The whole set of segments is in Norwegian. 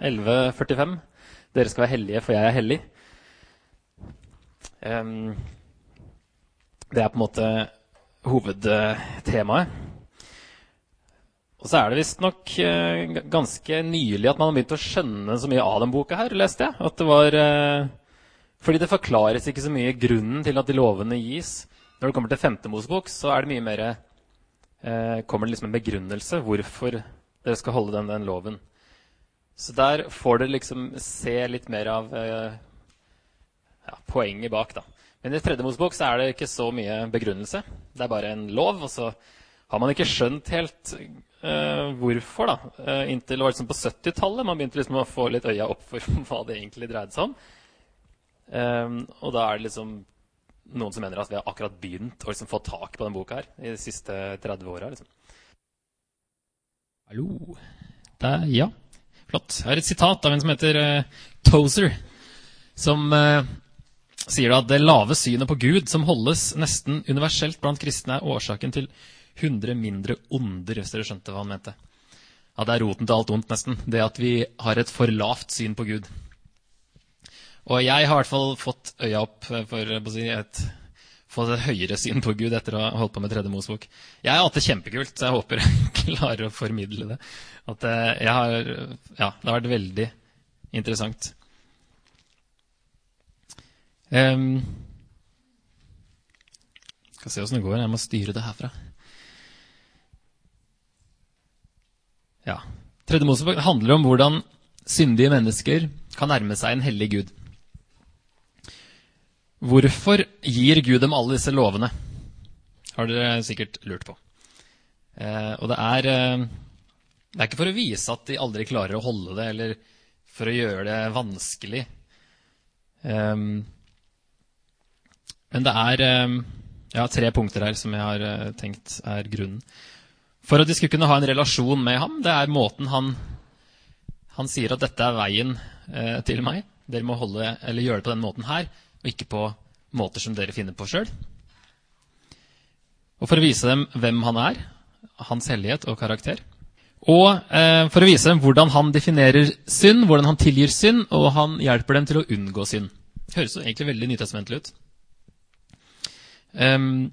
11.45. Dere skal være hellige, for jeg er hellig. Um, det er på en måte hovedtemaet. Og så er det visstnok uh, ganske nylig at man har begynt å skjønne så mye av den boka her, leste jeg. At det var uh, Fordi det forklares ikke så mye grunnen til at de lovene gis. Når det kommer til femte Mosebok, så er det mye mer uh, Kommer det liksom en begrunnelse hvorfor dere skal holde den, den loven. Så der får dere liksom se litt mer av eh, ja, poenget bak, da. Men i tredje Mosebok så er det ikke så mye begrunnelse. Det er bare en lov, og så har man ikke skjønt helt uh, hvorfor, da. Uh, inntil det var liksom på 70-tallet man begynte liksom å få litt øya opp for hva det egentlig dreide seg om. Um, og da er det liksom noen som mener at vi har akkurat begynt å liksom få tak på den boka her i de siste 30 åra. Liksom. Hallo. Der, ja. Flott. Her er et sitat av en som heter uh, Tozer, som uh, sier at det lave synet på Gud som holdes nesten universelt blant kristne, er årsaken til 100 mindre onder, hvis dere skjønte hva han mente. Ja, Det er roten til alt ondt, nesten. Det at vi har et for lavt syn på Gud. Og jeg har i hvert fall fått øya opp for å si, et, fått et høyere syn på Gud etter å ha holdt på med Tredje Mosebok. Jeg har hatt det kjempekult, så jeg håper jeg klarer å formidle det. Eh, har, ja, det har vært veldig interessant. Um, skal se åssen det går. Jeg må styre det herfra. Ja. Tredje Mosebok handler om hvordan syndige mennesker kan nærme seg en hellig Gud. Hvorfor gir Gud dem alle disse lovene? Har dere sikkert lurt på. Eh, og det er, eh, det er ikke for å vise at de aldri klarer å holde det, eller for å gjøre det vanskelig. Eh, men det er eh, ja, tre punkter her som jeg har eh, tenkt er grunnen. For at de skulle kunne ha en relasjon med ham, det er måten han, han sier at dette er veien eh, til meg. Dere må holde, eller gjøre det på den måten her og ikke på måter som dere finner på sjøl. Og for å vise dem hvem han er, hans hellighet og karakter. Og eh, for å vise dem hvordan han definerer synd, hvordan han tilgir synd, og han hjelper dem til å unngå synd. Høres jo egentlig veldig nytestamentlig ut. Um,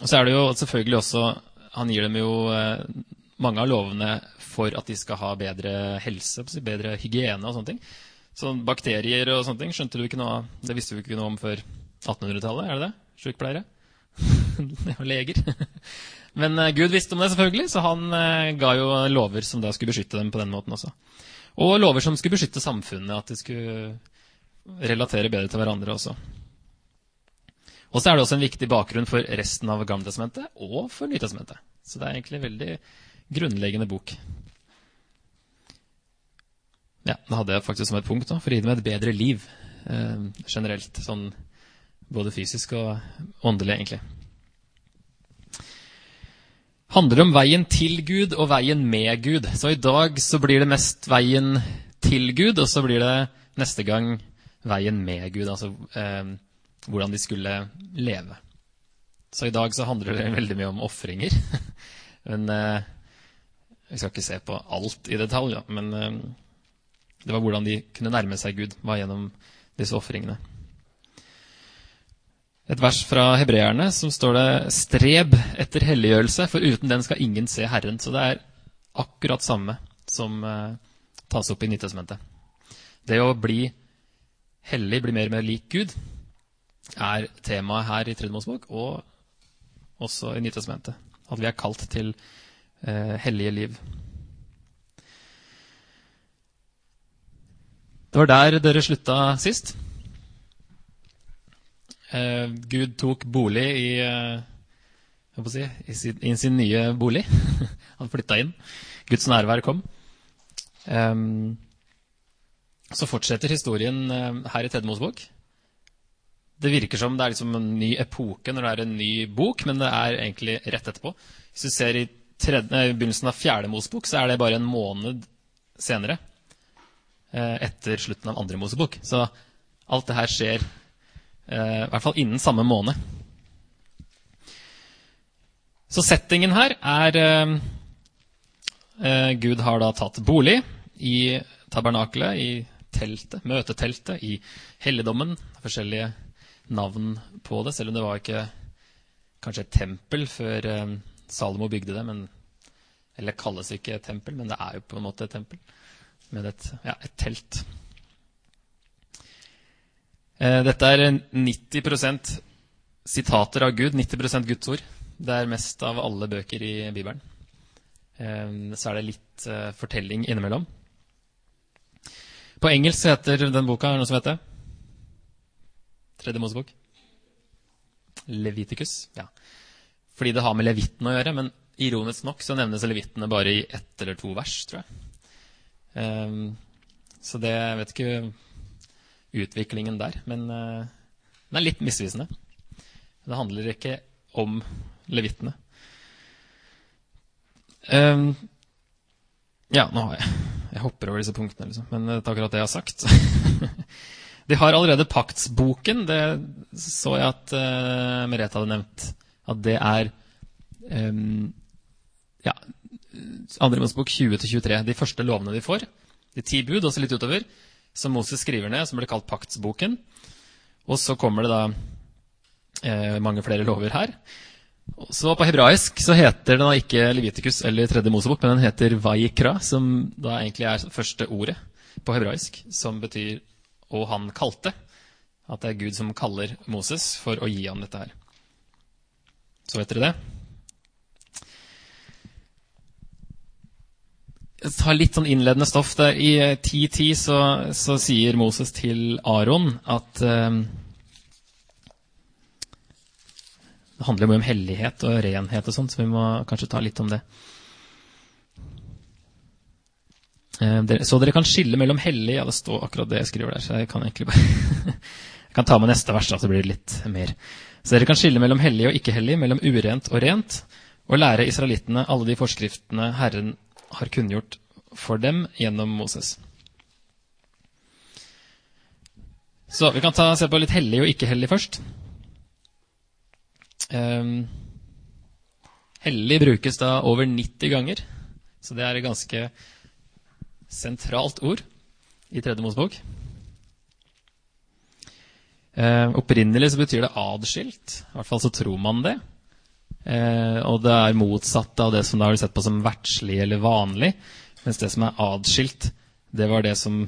og så er det jo selvfølgelig også Han gir dem jo eh, mange av lovene for at de skal ha bedre helse, bedre hygiene og sånne ting. Sånn bakterier og sånne ting skjønte du ikke noe av. Det visste vi ikke noe om før 1800-tallet, er det det? Sykepleiere? og leger. Men uh, Gud visste om det, selvfølgelig, så han uh, ga jo lover som da skulle beskytte dem på den måten også. Og lover som skulle beskytte samfunnet, at de skulle relatere bedre til hverandre også. Og så er det også en viktig bakgrunn for resten av Gamletestamentet og for Nytestamentet. Så det er egentlig en veldig grunnleggende bok. Ja, det hadde jeg faktisk som et punkt. Da, for å gi dem et bedre liv eh, generelt. Sånn både fysisk og åndelig, egentlig. Handler om veien til Gud og veien med Gud. Så i dag så blir det mest veien til Gud, og så blir det neste gang veien med Gud. Altså eh, hvordan de skulle leve. Så i dag så handler det veldig mye om ofringer. men eh, Vi skal ikke se på alt i detalj, ja, men eh, det var hvordan de kunne nærme seg Gud, var gjennom disse ofringene. Et vers fra hebreerne som står det 'Streb etter helliggjørelse, for uten den skal ingen se Herren'. Så det er akkurat samme som uh, tas opp i Nytestamentet. Det å bli hellig, bli mer og mer lik Gud, er temaet her i Tredje Mosebok og også i Nytestamentet. At vi er kalt til uh, hellige liv. Det var der dere slutta sist. Eh, Gud tok bolig i, eh, si, i, sin, i, sin, nye bolig. Han flytta inn. Guds nærvær kom. Eh, så fortsetter historien eh, her i Tedmos bok. Det virker som det er liksom en ny epoke når det er en ny bok, men det er egentlig rett etterpå. Hvis du ser i tredje, begynnelsen av fjerde Mosebok, så er det bare en måned senere. Eh, etter slutten av andre Mosebok. Så alt det her skjer eh, i hvert fall innen samme måned. Så settingen her er eh, Gud har da tatt bolig i tabernakelet, i teltet, møteteltet, i helligdommen. Forskjellige navn på det, selv om det var ikke kanskje et tempel før Salomo bygde det. Men, eller kalles ikke et tempel, men det er jo på en måte et tempel. Med et, ja, et telt. Eh, dette er 90% sitater av Gud, 90% Guds ord. Det er mest av alle bøker i Bibelen. Eh, så er det litt eh, fortelling innimellom. På engelsk heter den boka er det noe som heter Tredje Mosebok? Leviticus. ja. Fordi det har med levitten å gjøre, men ironisk nok så nevnes levittene bare i ett eller to vers, tror jeg. Um, så det Jeg vet ikke utviklingen der, men uh, den er litt misvisende. Det handler ikke om levittene. Um, ja, nå har jeg Jeg hopper over disse punktene, liksom. Men det er akkurat det jeg har sagt. De har allerede paktsboken. Det så jeg at uh, Merete hadde nevnt. At det er um, ja, andre Mosebok 20-23. De første lovene de får. De ti bud, også litt utover. Som Moses skriver ned, som ble kalt paktsboken. Og så kommer det da eh, mange flere lover her. Så På hebraisk så heter den ikke Levitikus eller Tredje Mosebok, men den heter Vaikra, som da egentlig er første ordet på hebraisk, som betyr og han kalte. At det er Gud som kaller Moses for å gi ham dette her. Så vet dere det? Tar litt sånn innledende stoff. Der. I 10.10 så, så, sier Moses til Aron at um, Det handler mye om hellighet og renhet og sånt, så vi må kanskje ta litt om det. Så dere kan skille mellom hellig Ja, det står akkurat det jeg skriver der, så jeg kan egentlig bare Jeg kan ta med neste vers, så blir det litt mer. Så dere kan skille mellom hellig og ikke-hellig, mellom urent og rent, og lære israelittene alle de forskriftene Herren har kunngjort for dem gjennom Moses. Så vi kan ta, se på litt hellig og ikke-hellig først. Um, hellig brukes da over 90 ganger, så det er et ganske sentralt ord i Tredje Mosebok. Eh, opprinnelig så betyr det adskilt. I hvert fall så tror man det. Eh, og det er motsatt av det som da har sett på som verdslig eller vanlig. Mens det som er adskilt, det var det som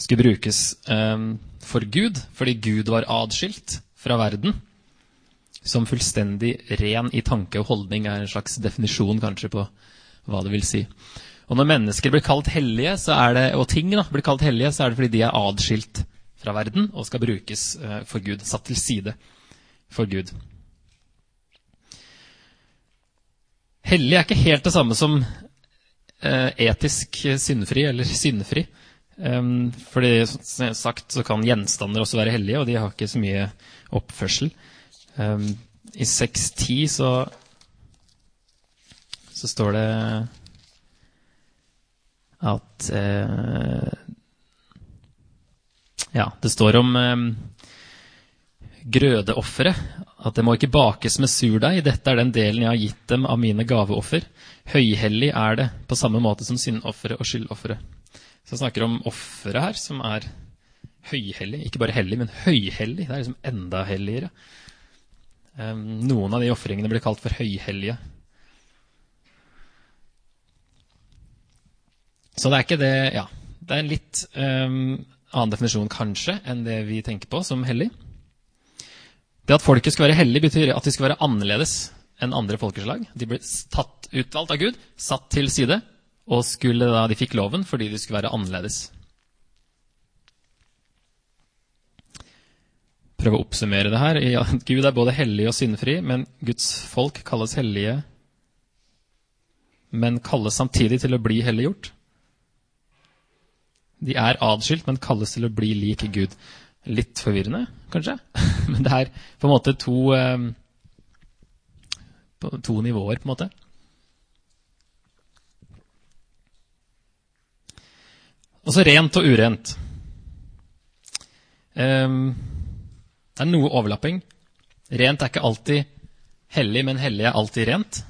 skulle brukes eh, for Gud. Fordi Gud var adskilt fra verden. Som fullstendig ren i tanke og holdning er en slags definisjon kanskje på hva det vil si. Og når mennesker blir kalt hellige, det, og ting da, blir kalt hellige, så er det fordi de er adskilt fra verden og skal brukes eh, for Gud. Satt til side for Gud. Hellig er ikke helt det samme som eh, etisk syndfri eller syndfri. Um, fordi som sagt så kan gjenstander også være hellige, og de har ikke så mye oppførsel. Um, I 6.10 så, så står det at uh, ja, det står om um, grødeofferet. At det må ikke bakes med surdeig. Dette er den delen jeg har gitt dem av mine gaveoffer. Høyhellig er det, på samme måte som syndofferet og skyldofferet. Så jeg snakker om offeret her, som er høyhellig. Ikke bare hellig, men høyhellig. Det er liksom enda helligere. Um, noen av de ofringene blir kalt for høyhellige. Så det er ikke det Ja, det er en litt um, annen definisjon kanskje enn det vi tenker på som hellig. Det at folket skal være hellig, betyr at de skal være annerledes enn andre folkeslag. De ble tatt, utvalgt av Gud, satt til side, og skulle da, de fikk loven fordi de skulle være annerledes. Prøve å oppsummere det her. Ja, Gud er både hellig og syndfri, men Guds folk kalles hellige, men kalles samtidig til å bli helliggjort. De er adskilt, men kalles til å bli lik Gud. Litt forvirrende, kanskje? Men det er på en måte to, eh, to nivåer, på en måte. Og så rent og urent. Um, det er noe overlapping. Rent er ikke alltid hellig, men hellig er alltid rent.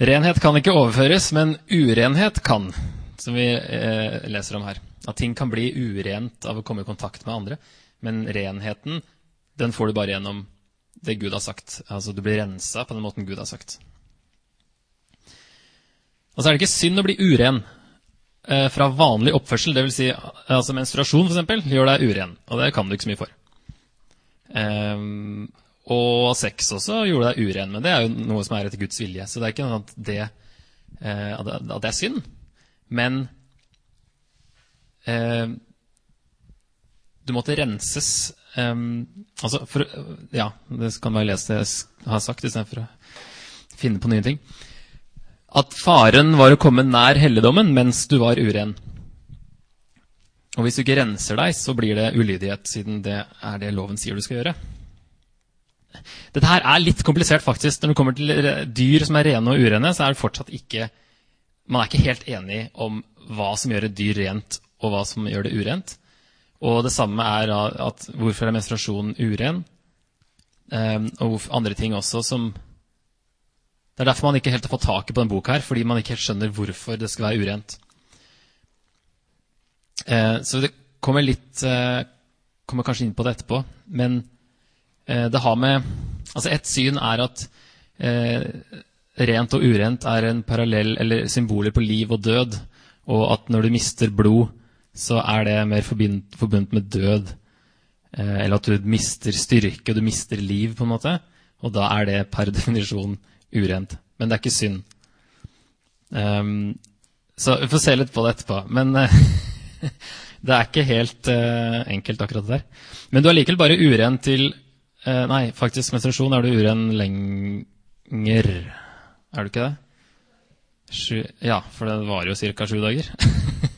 Renhet kan ikke overføres, men urenhet kan. som vi eh, leser om her. At ting kan bli urent av å komme i kontakt med andre. Men renheten, den får du bare gjennom det Gud har sagt. Altså du blir rensa på den måten Gud har sagt. Og så er det ikke synd å bli uren eh, fra vanlig oppførsel. Vil si, altså menstruasjon, for eksempel, gjør deg uren. Og det kan du ikke så mye for. Eh, og sex også gjorde deg uren, men det er jo noe som er etter Guds vilje. Så det er ikke noe at det, eh, at det er synd. Men du måtte renses um, altså for, Ja, det kan bare lese det jeg har sagt, istedenfor å finne på nye ting. At faren var å komme nær helligdommen mens du var uren. Og hvis du ikke renser deg, så blir det ulydighet, siden det er det loven sier du skal gjøre. Dette her er litt komplisert, faktisk. Når det kommer til dyr som er rene og urene, så er det fortsatt ikke Man er ikke helt enig om hva som gjør et dyr rent, og hva som gjør det urent. Og det samme er at hvorfor er menstruasjonen uren? Um, og andre ting også som Det er derfor man ikke helt har fått taket på denne boka, her, fordi man ikke helt skjønner hvorfor det skal være urent. Uh, så det kommer litt uh, Kommer kanskje inn på det etterpå. Men uh, det har med Altså, ett syn er at rent og urent er en parallell eller symboler på liv og død, og at når du mister blod, så er det mer forbundet med død. Eh, eller at du mister styrke, du mister liv, på en måte. Og da er det per definisjon urent. Men det er ikke synd. Um, så vi får se litt på det etterpå. Men uh, det er ikke helt uh, enkelt, akkurat det der. Men du er likevel bare uren til uh, Nei, faktisk menstruasjon er du uren lenger. Er du ikke det? Sju, ja, for det varer jo ca. sju dager.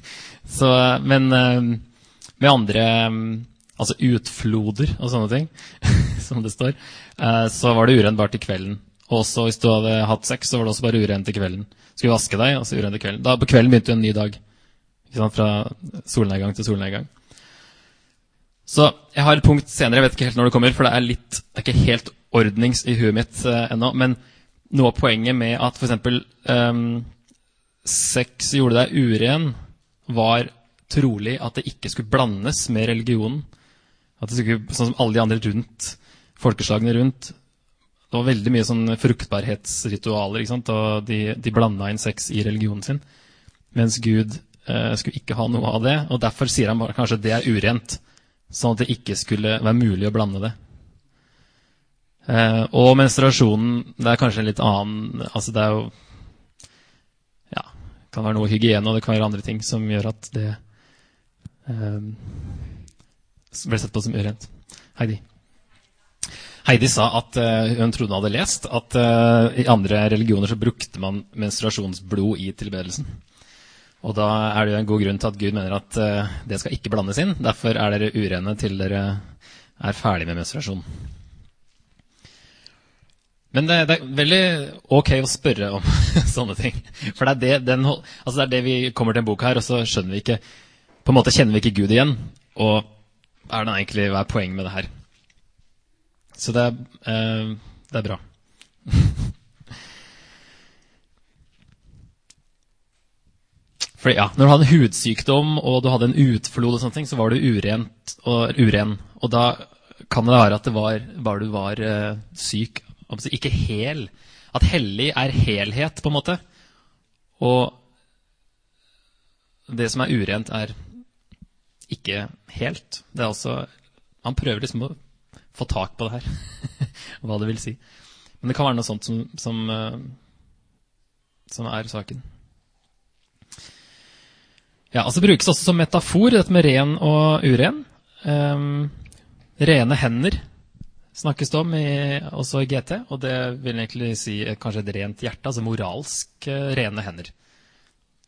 Så, men eh, med andre eh, altså utfloder og sånne ting, som det står, eh, så var det urent bare til kvelden. Også hvis du hadde hatt sex, så var det også bare urent til kvelden. Skulle vaske deg, og så urent til kvelden. Da På kvelden begynte jo en ny dag. Fra solnedgang til solnedgang. Så jeg har et punkt senere, jeg vet ikke helt når det kommer, for det er, litt, det er ikke helt ordnings i huet mitt eh, ennå. Men noe av poenget med at f.eks. Um, sex gjorde deg uren, var trolig at det ikke skulle blandes med religionen. At det skulle, Sånn som alle de andre rundt, folkeslagene rundt. Det var veldig mye sånn fruktbarhetsritualer, ikke sant? og de, de blanda inn sex i religionen sin. Mens Gud eh, skulle ikke ha noe av det, og derfor sier han kanskje det er urent. Sånn at det ikke skulle være mulig å blande det. Eh, og menstruasjonen, det er kanskje en litt annen altså Det er jo kan være noe hygiene, og det kan være andre ting som gjør at det um, ble sett på som urent. Heidi. Heidi sa at uh, hun trodde hun hadde lest at uh, i andre religioner så brukte man menstruasjonsblod i tilbedelsen. Og da er det jo en god grunn til at Gud mener at uh, det skal ikke blandes inn. Derfor er dere urene til dere er ferdig med menstruasjon. Men det, det, er veldig ok å spørre om sånne ting. For det er det, den, altså det er det, vi kommer til en bok her, og så skjønner vi ikke På en måte kjenner vi ikke Gud igjen. Og er det egentlig, hva er poenget med det her? Så det er, eh, det er bra. For ja, Når du hadde en hudsykdom og du hadde en utflod, og sånne ting, så var du urent og uren. Og da kan det være at det var bare du var eh, syk ikke hel. At hellig er helhet, på en måte. Og det som er urent, er ikke helt. Det er også Han prøver liksom å få tak på det her, hva det vil si. Men det kan være noe sånt som, som, eh, som er saken. Ja, altså brukes også som metafor, dette med ren og uren. Um, rene hender snakkes det om i, også i GT. Og det vil egentlig si kanskje et rent hjerte, altså moralsk eh, rene hender.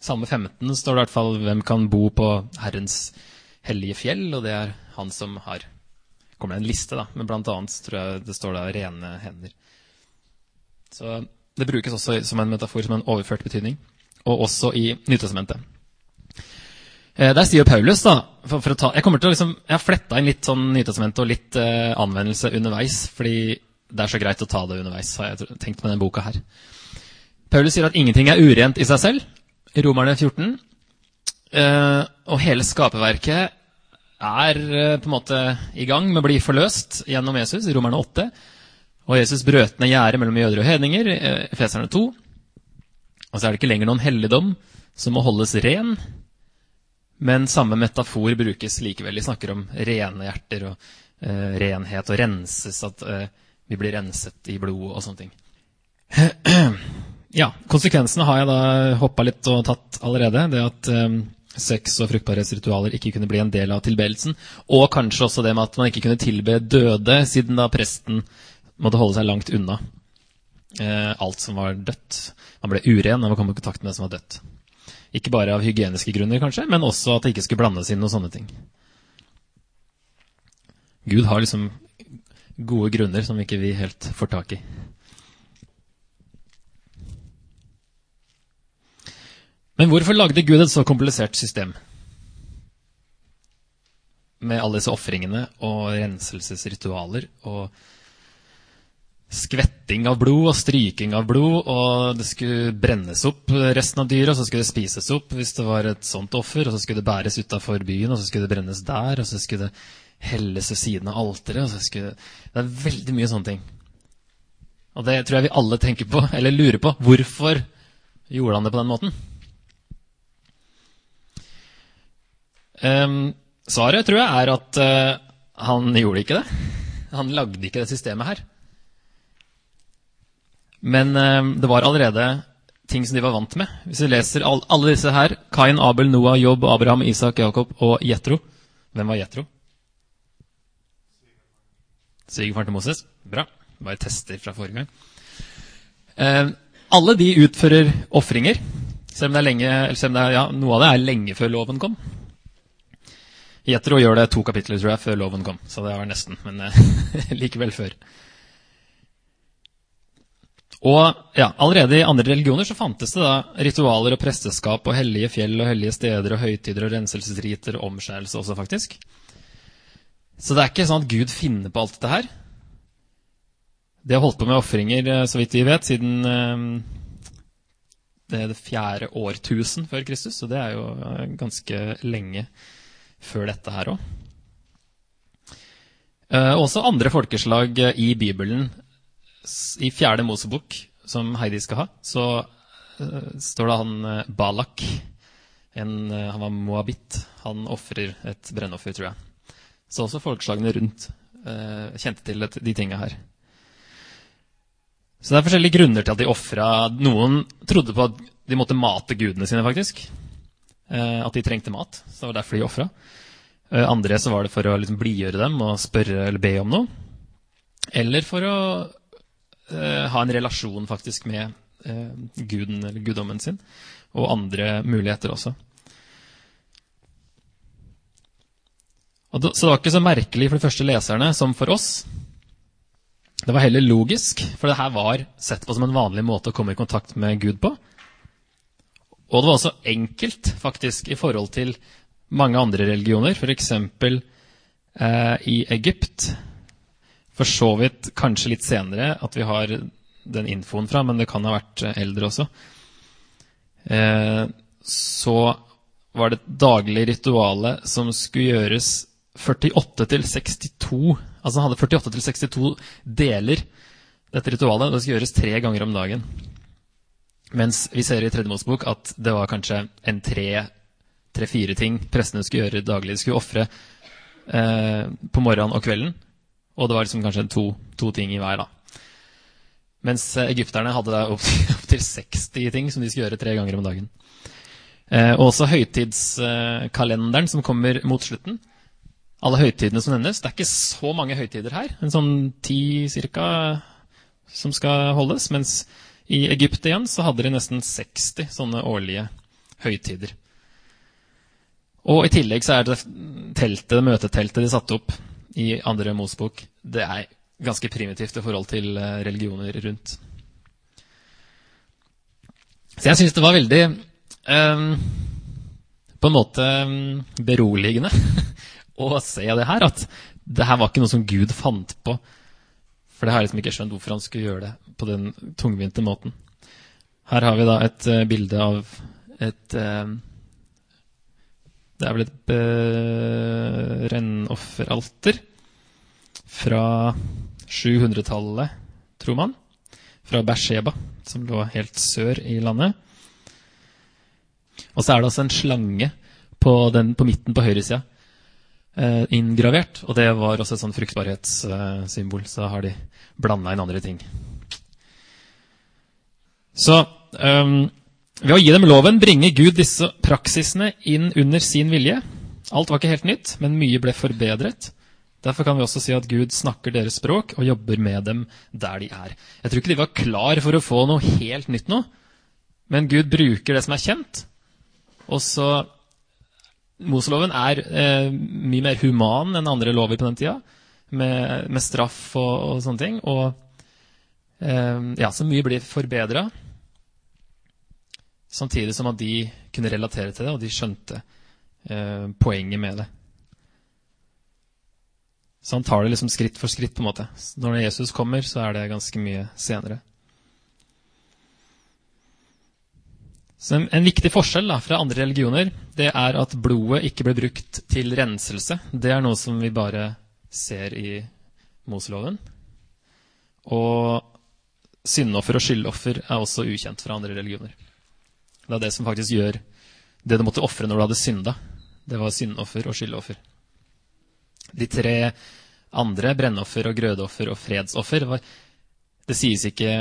Samme 15 står det i hvert fall 'Hvem kan bo på Herrens hellige fjell?' Og det er han som har kommer det en liste, da, men blant annet tror jeg det står da 'rene hender'. Så det brukes også som en metafor, som en overført betydning. Og også i Nytestamentet. Eh, der sier Paulus, da for, for ta, Jeg kommer til å liksom, jeg har fletta inn litt sånn Nytestamentet og litt eh, anvendelse underveis, fordi det er så greit å ta det underveis, har jeg tenkt med denne boka her. Paulus sier at ingenting er urent i seg selv, i Romerne 14. Eh, og hele skaperverket er eh, på en måte i gang med å bli forløst gjennom Jesus i Romerne 8. Og Jesus brøt ned gjerdet mellom jøder og hedninger, eh, Efeserne 2. Og så er det ikke lenger noen helligdom som må holdes ren. Men samme metafor brukes likevel. De snakker om rene hjerter og uh, renhet og renses, at uh, vi blir renset i blodet og sånne ting. ja, konsekvensene har jeg da hoppa litt og tatt allerede. Det at um, sex- og fruktbarhetsritualer ikke kunne bli en del av tilbedelsen. Og kanskje også det med at man ikke kunne tilbe døde, siden da presten måtte holde seg langt unna eh, alt som var dødt. Man ble uren når man kom i kontakt med det som var dødt. Ikke bare av hygieniske grunner, kanskje, men også at det ikke skulle blandes inn noen sånne ting. Gud har liksom gode grunner som ikke vi helt får tak i. Men hvorfor lagde Gud et så komplisert system? Med alle disse ofringene og renselsesritualer og skvetting av blod og stryking av blod, og det skulle brennes opp resten av dyret, og så skulle det spises opp hvis det var et sånt offer, og så skulle det bæres utafor byen, og så skulle det brennes der, og så skulle det helles ved siden av alteret, skulle Det er veldig mye sånne ting. Og det tror jeg vi alle tenker på, eller lurer på. Hvorfor gjorde han det på den måten? Um, svaret tror jeg er at uh, han gjorde ikke det. Han lagde ikke det systemet her. Men uh, det var allerede ting som de var vant med. Hvis vi leser all, alle disse her Kain, Abel, Noah, Jobb, Abraham, Isak, Jakob og Jetro. Hvem var Jetro? Svigerfaren til Moses. Bra. Bare tester fra forrige gang. Eh, alle de utfører ofringer, selv om, det er lenge, selv om det er, ja, noe av det er lenge før loven kom. Jetro gjør det to kapitler tror jeg, før loven kom, så det var nesten, men eh, likevel før. Og ja, Allerede i andre religioner så fantes det da ritualer og presteskap og hellige fjell og hellige steder og høytider og renselsesriter og omskjærelse også, faktisk. Så det er ikke sånn at Gud finner på alt dette her. De har holdt på med ofringer, eh, så vidt vi vet, siden det det, det fjerde årtusen før Kristus, så det er jo ganske lenge før dette her òg. Eh, også andre folkeslag eh, i Bibelen. I fjerde Mosebok, som Heidi skal ha, så uh, står det han uh, Balak. En, uh, han var moabit. Han ofrer et brennoffer, tror jeg. Så også folkeslagene rundt kjente til et, de tinga her. Så det er forskjellige grunner til at de ofra. Noen trodde på at de måtte mate gudene sine, faktisk. At de trengte mat. Så det var derfor de ofra. Andre så var det for å liksom blidgjøre dem og spørre eller be om noe. Eller for å uh, ha en relasjon faktisk med eh, guden eller guddommen sin. Og andre muligheter også. Og så det var ikke så merkelig for de første leserne som for oss. Det var heller logisk, for det her var sett på som en vanlig måte å komme i kontakt med Gud på. Og det var også enkelt, faktisk, i forhold til mange andre religioner, f.eks. Eh, i Egypt. For så vidt kanskje litt senere at vi har den infoen fra, men det kan ha vært eh, eldre også. Eh, så var det et daglig rituale som skulle gjøres 48 til 62 Altså han hadde 48 til 62 deler, dette ritualet. Det skulle gjøres tre ganger om dagen. Mens vi ser i Tredje Mosebok at det var kanskje en tre tre-fire ting prestene skulle gjøre daglig. De skulle ofre eh, på morgenen og kvelden. Og det var liksom kanskje to, to ting i hver. da. Mens eh, egypterne hadde opptil opp 60 ting som de skulle gjøre tre ganger om dagen. Eh, også høytidskalenderen som kommer mot slutten. Alle høytidene som nevnes. Det er ikke så mange høytider her. En sånn ti cirka som skal holdes. Mens i Egypt igjen så hadde de nesten 60 sånne årlige høytider. Og i tillegg så er det teltet, møteteltet de satte opp i andre Mosebok, det er ganske primitivt i forhold til eh, religioner rundt. Så jeg syns det var veldig um, På en måte um, beroligende å se det her. At det her var ikke noe som Gud fant på. For det har jeg liksom ikke skjønt hvorfor han skulle gjøre det på den tungvinte måten. Her har vi da et uh, bilde av et uh, Det er vel et brennofferalter fra 700-tallet, tror man. Fra Beersheba, som lå helt sør i landet. Og så er det altså en slange på, den, på midten på høyresida eh, inngravert. Og det var også et sånn fruktbarhetssymbol. så har de blanda inn andre ting. Så um, ved å gi dem loven bringer Gud disse praksisene inn under sin vilje. Alt var ikke helt nytt, men mye ble forbedret. Derfor kan vi også si at Gud snakker deres språk og jobber med dem der de er. Jeg tror ikke de var klar for å få noe helt nytt nå, men Gud bruker det som er kjent. Og så Moseloven er eh, mye mer human enn andre lover på den tida, med, med straff og, og, sånne ting. Og eh, ja, så mye blir forbedra. Samtidig som at de kunne relatere til det, og de skjønte eh, poenget med det. Så han tar det liksom skritt for skritt. på en måte. Når Jesus kommer, så er det ganske mye senere. Så en, en viktig forskjell da, fra andre religioner det er at blodet ikke ble brukt til renselse. Det er noe som vi bare ser i Moseloven. Og syndoffer og skyldoffer er også ukjent fra andre religioner. Det er det som faktisk gjør det du måtte ofre når du hadde synda. Det var syndoffer og skyldoffer. De tre andre, brennoffer og grødoffer og fredsoffer, var, det sies ikke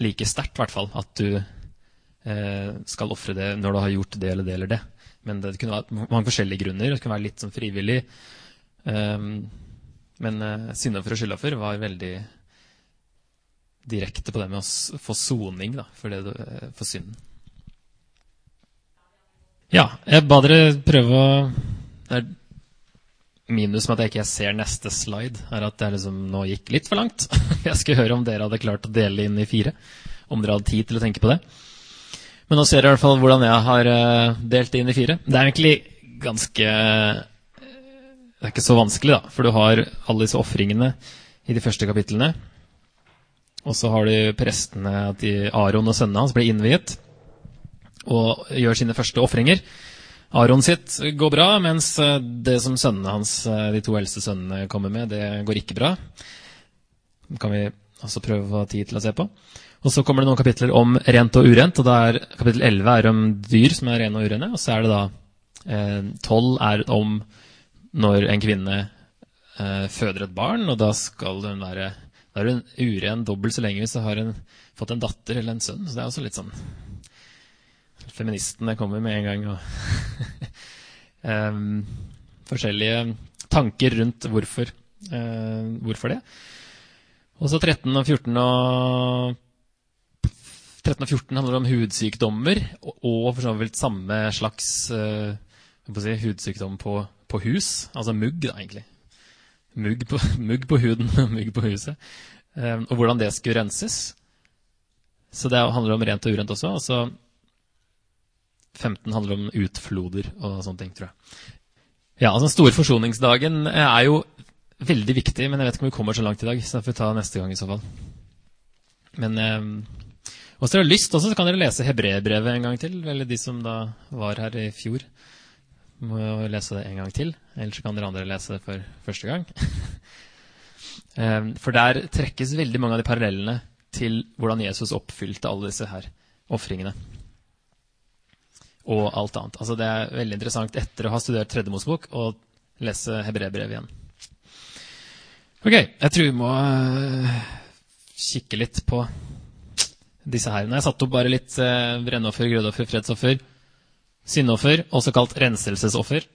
like sterkt, i hvert fall, at du eh, skal ofre det når du har gjort det eller det eller det. Men det kunne være mange forskjellige grunner. Det kunne være litt sånn frivillig. Um, men eh, syndoffer og skyldoffer var veldig direkte på det med å få soning for, det, eh, for synden. Ja, jeg ba dere prøve å det er Minus med at jeg ikke ser neste slide, er at det liksom nå gikk litt for langt. Jeg skulle høre om dere hadde klart å dele inn i fire. Om dere hadde tid til å tenke på det. Men nå ser dere i hvert fall hvordan jeg har eh, delt det inn i fire. Det er egentlig ganske Det er ikke så vanskelig, da. For du har alle disse ofringene i de første kapitlene. Og så har du prestene at Aron og sønnene hans blir innviet og gjør sine første ofringer. Aron sitt går bra, mens eh, det som sønnene hans, eh, de to eldste sønnene kommer med, det går ikke bra. Det kan vi også prøve å ha tid til å se på. Og så kommer det noen kapitler om rent og urent. og da er Kapittel 11 er om dyr som er rene og urene. Og så er det da eh, 12 er om når en kvinne eh, føder et barn, og da skal hun være da er hun uren dobbelt så lenge hvis hun har en, fått en datter eller en sønn. Så det er også litt sånn Feministene kommer med en gang. Og um, forskjellige tanker rundt hvorfor, uh, hvorfor det. Og så 13 og 14 og 13 og 14 handler om hudsykdommer, og, og for så vidt samme slags uh, si, hudsykdom på, på, hus. Altså mugg, da, egentlig. Mugg på, mugg på huden og mugg på huset. Um, og hvordan det skulle renses. Så det handler om rent og urent også. Og så 15 handler om utfloder og sånne ting, tror jeg. Ja, altså Den store forsoningsdagen er jo veldig viktig, men jeg vet ikke om vi kommer så langt i dag. Så det får vi ta neste gang i så fall. Men eh, hvis dere har lyst også, så kan dere lese hebreerbrevet en gang til. Eller de som da var her i fjor, må jo lese det en gang til. Ellers kan dere andre lese det for første gang. eh, for der trekkes veldig mange av de parallellene til hvordan Jesus oppfylte alle disse her ofringene og alt annet. Altså Det er veldig interessant etter å ha studert Tredje Mosebok å lese hebreerbrevet igjen. Ok, jeg tror vi må uh, kikke litt på disse her. Når jeg satte opp bare litt uh, brennoffer, grødoffer, fredsoffer, syndoffer, også kalt renselsesoffer.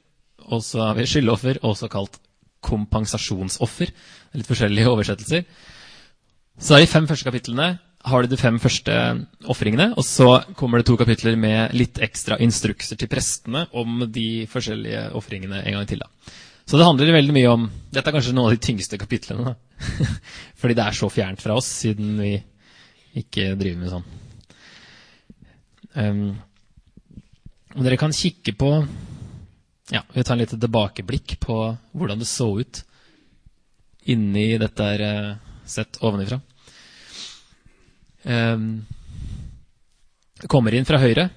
Og så har vi skyldoffer, også kalt kompensasjonsoffer. Litt forskjellige oversettelser. Så er de fem første kapitlene har du de fem første ofringene, og så kommer det to kapitler med litt ekstra instrukser til prestene om de forskjellige ofringene en gang til. da. Så det handler veldig mye om Dette er kanskje noen av de tyngste kapitlene. Da. Fordi det er så fjernt fra oss, siden vi ikke driver med sånn. Um, dere kan kikke på ja, Vi tar en liten tilbakeblikk på hvordan det så ut inni dette uh, sett ovenifra. Um, kommer inn fra høyre.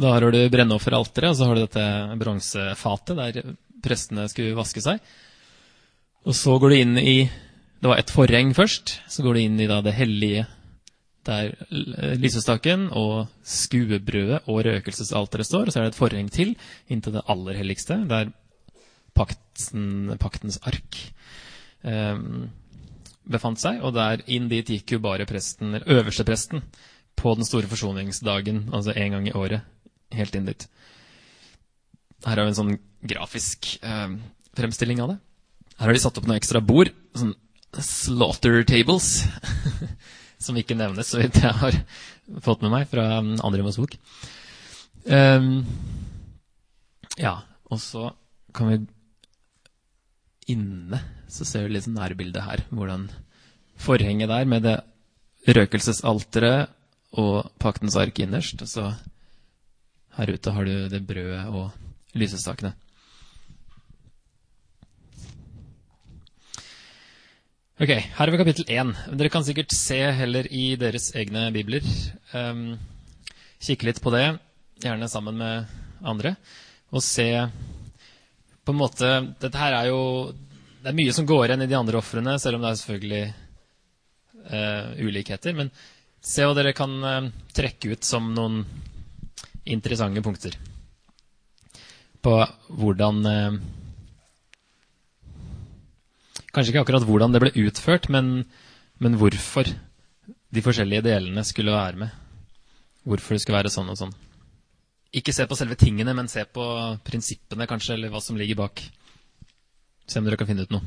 Da har du brennofferalteret, og så har du dette bronsefatet der prestene skulle vaske seg. Og så går du inn i Det var et forheng først. Så går du inn i da det hellige, der lysestaken og skuebrødet og røkelsesalteret står. Og så er det et forheng til inntil det aller helligste, der pakten, paktens ark um, befant seg. Og der inn dit gikk jo bare presten, eller øverstepresten på den store forsoningsdagen, altså en gang i året. Helt inn dit. Her har vi en sånn grafisk eh, fremstilling av det. Her har de satt opp noen ekstra bord. Sånn slaughter tables. som ikke nevnes, så vidt jeg har fått med meg fra um, andre Mosebok. Um, ja, og så kan vi Inne så ser du litt nærbildet her. Hvordan forhenget der med det røkelsesalteret og paktens ark innerst. Og så her ute har du det brødet og lysestakene. Ok, Her er vi kapittel én. Dere kan sikkert se heller i deres egne bibler. Um, kikke litt på det, gjerne sammen med andre, og se på en måte Dette her er jo Det er mye som går igjen i de andre ofrene, selv om det er selvfølgelig uh, ulikheter. Men se hva dere kan uh, trekke ut som noen interessante punkter på hvordan uh, Kanskje ikke akkurat hvordan det ble utført, men, men, hvorfor de forskjellige delene skulle være med. Hvorfor det skulle være sånn og sånn. Ikke se på selve tingene, men se på prinsippene, kanskje, eller hva som ligger bak. Se om dere kan finne ut noe.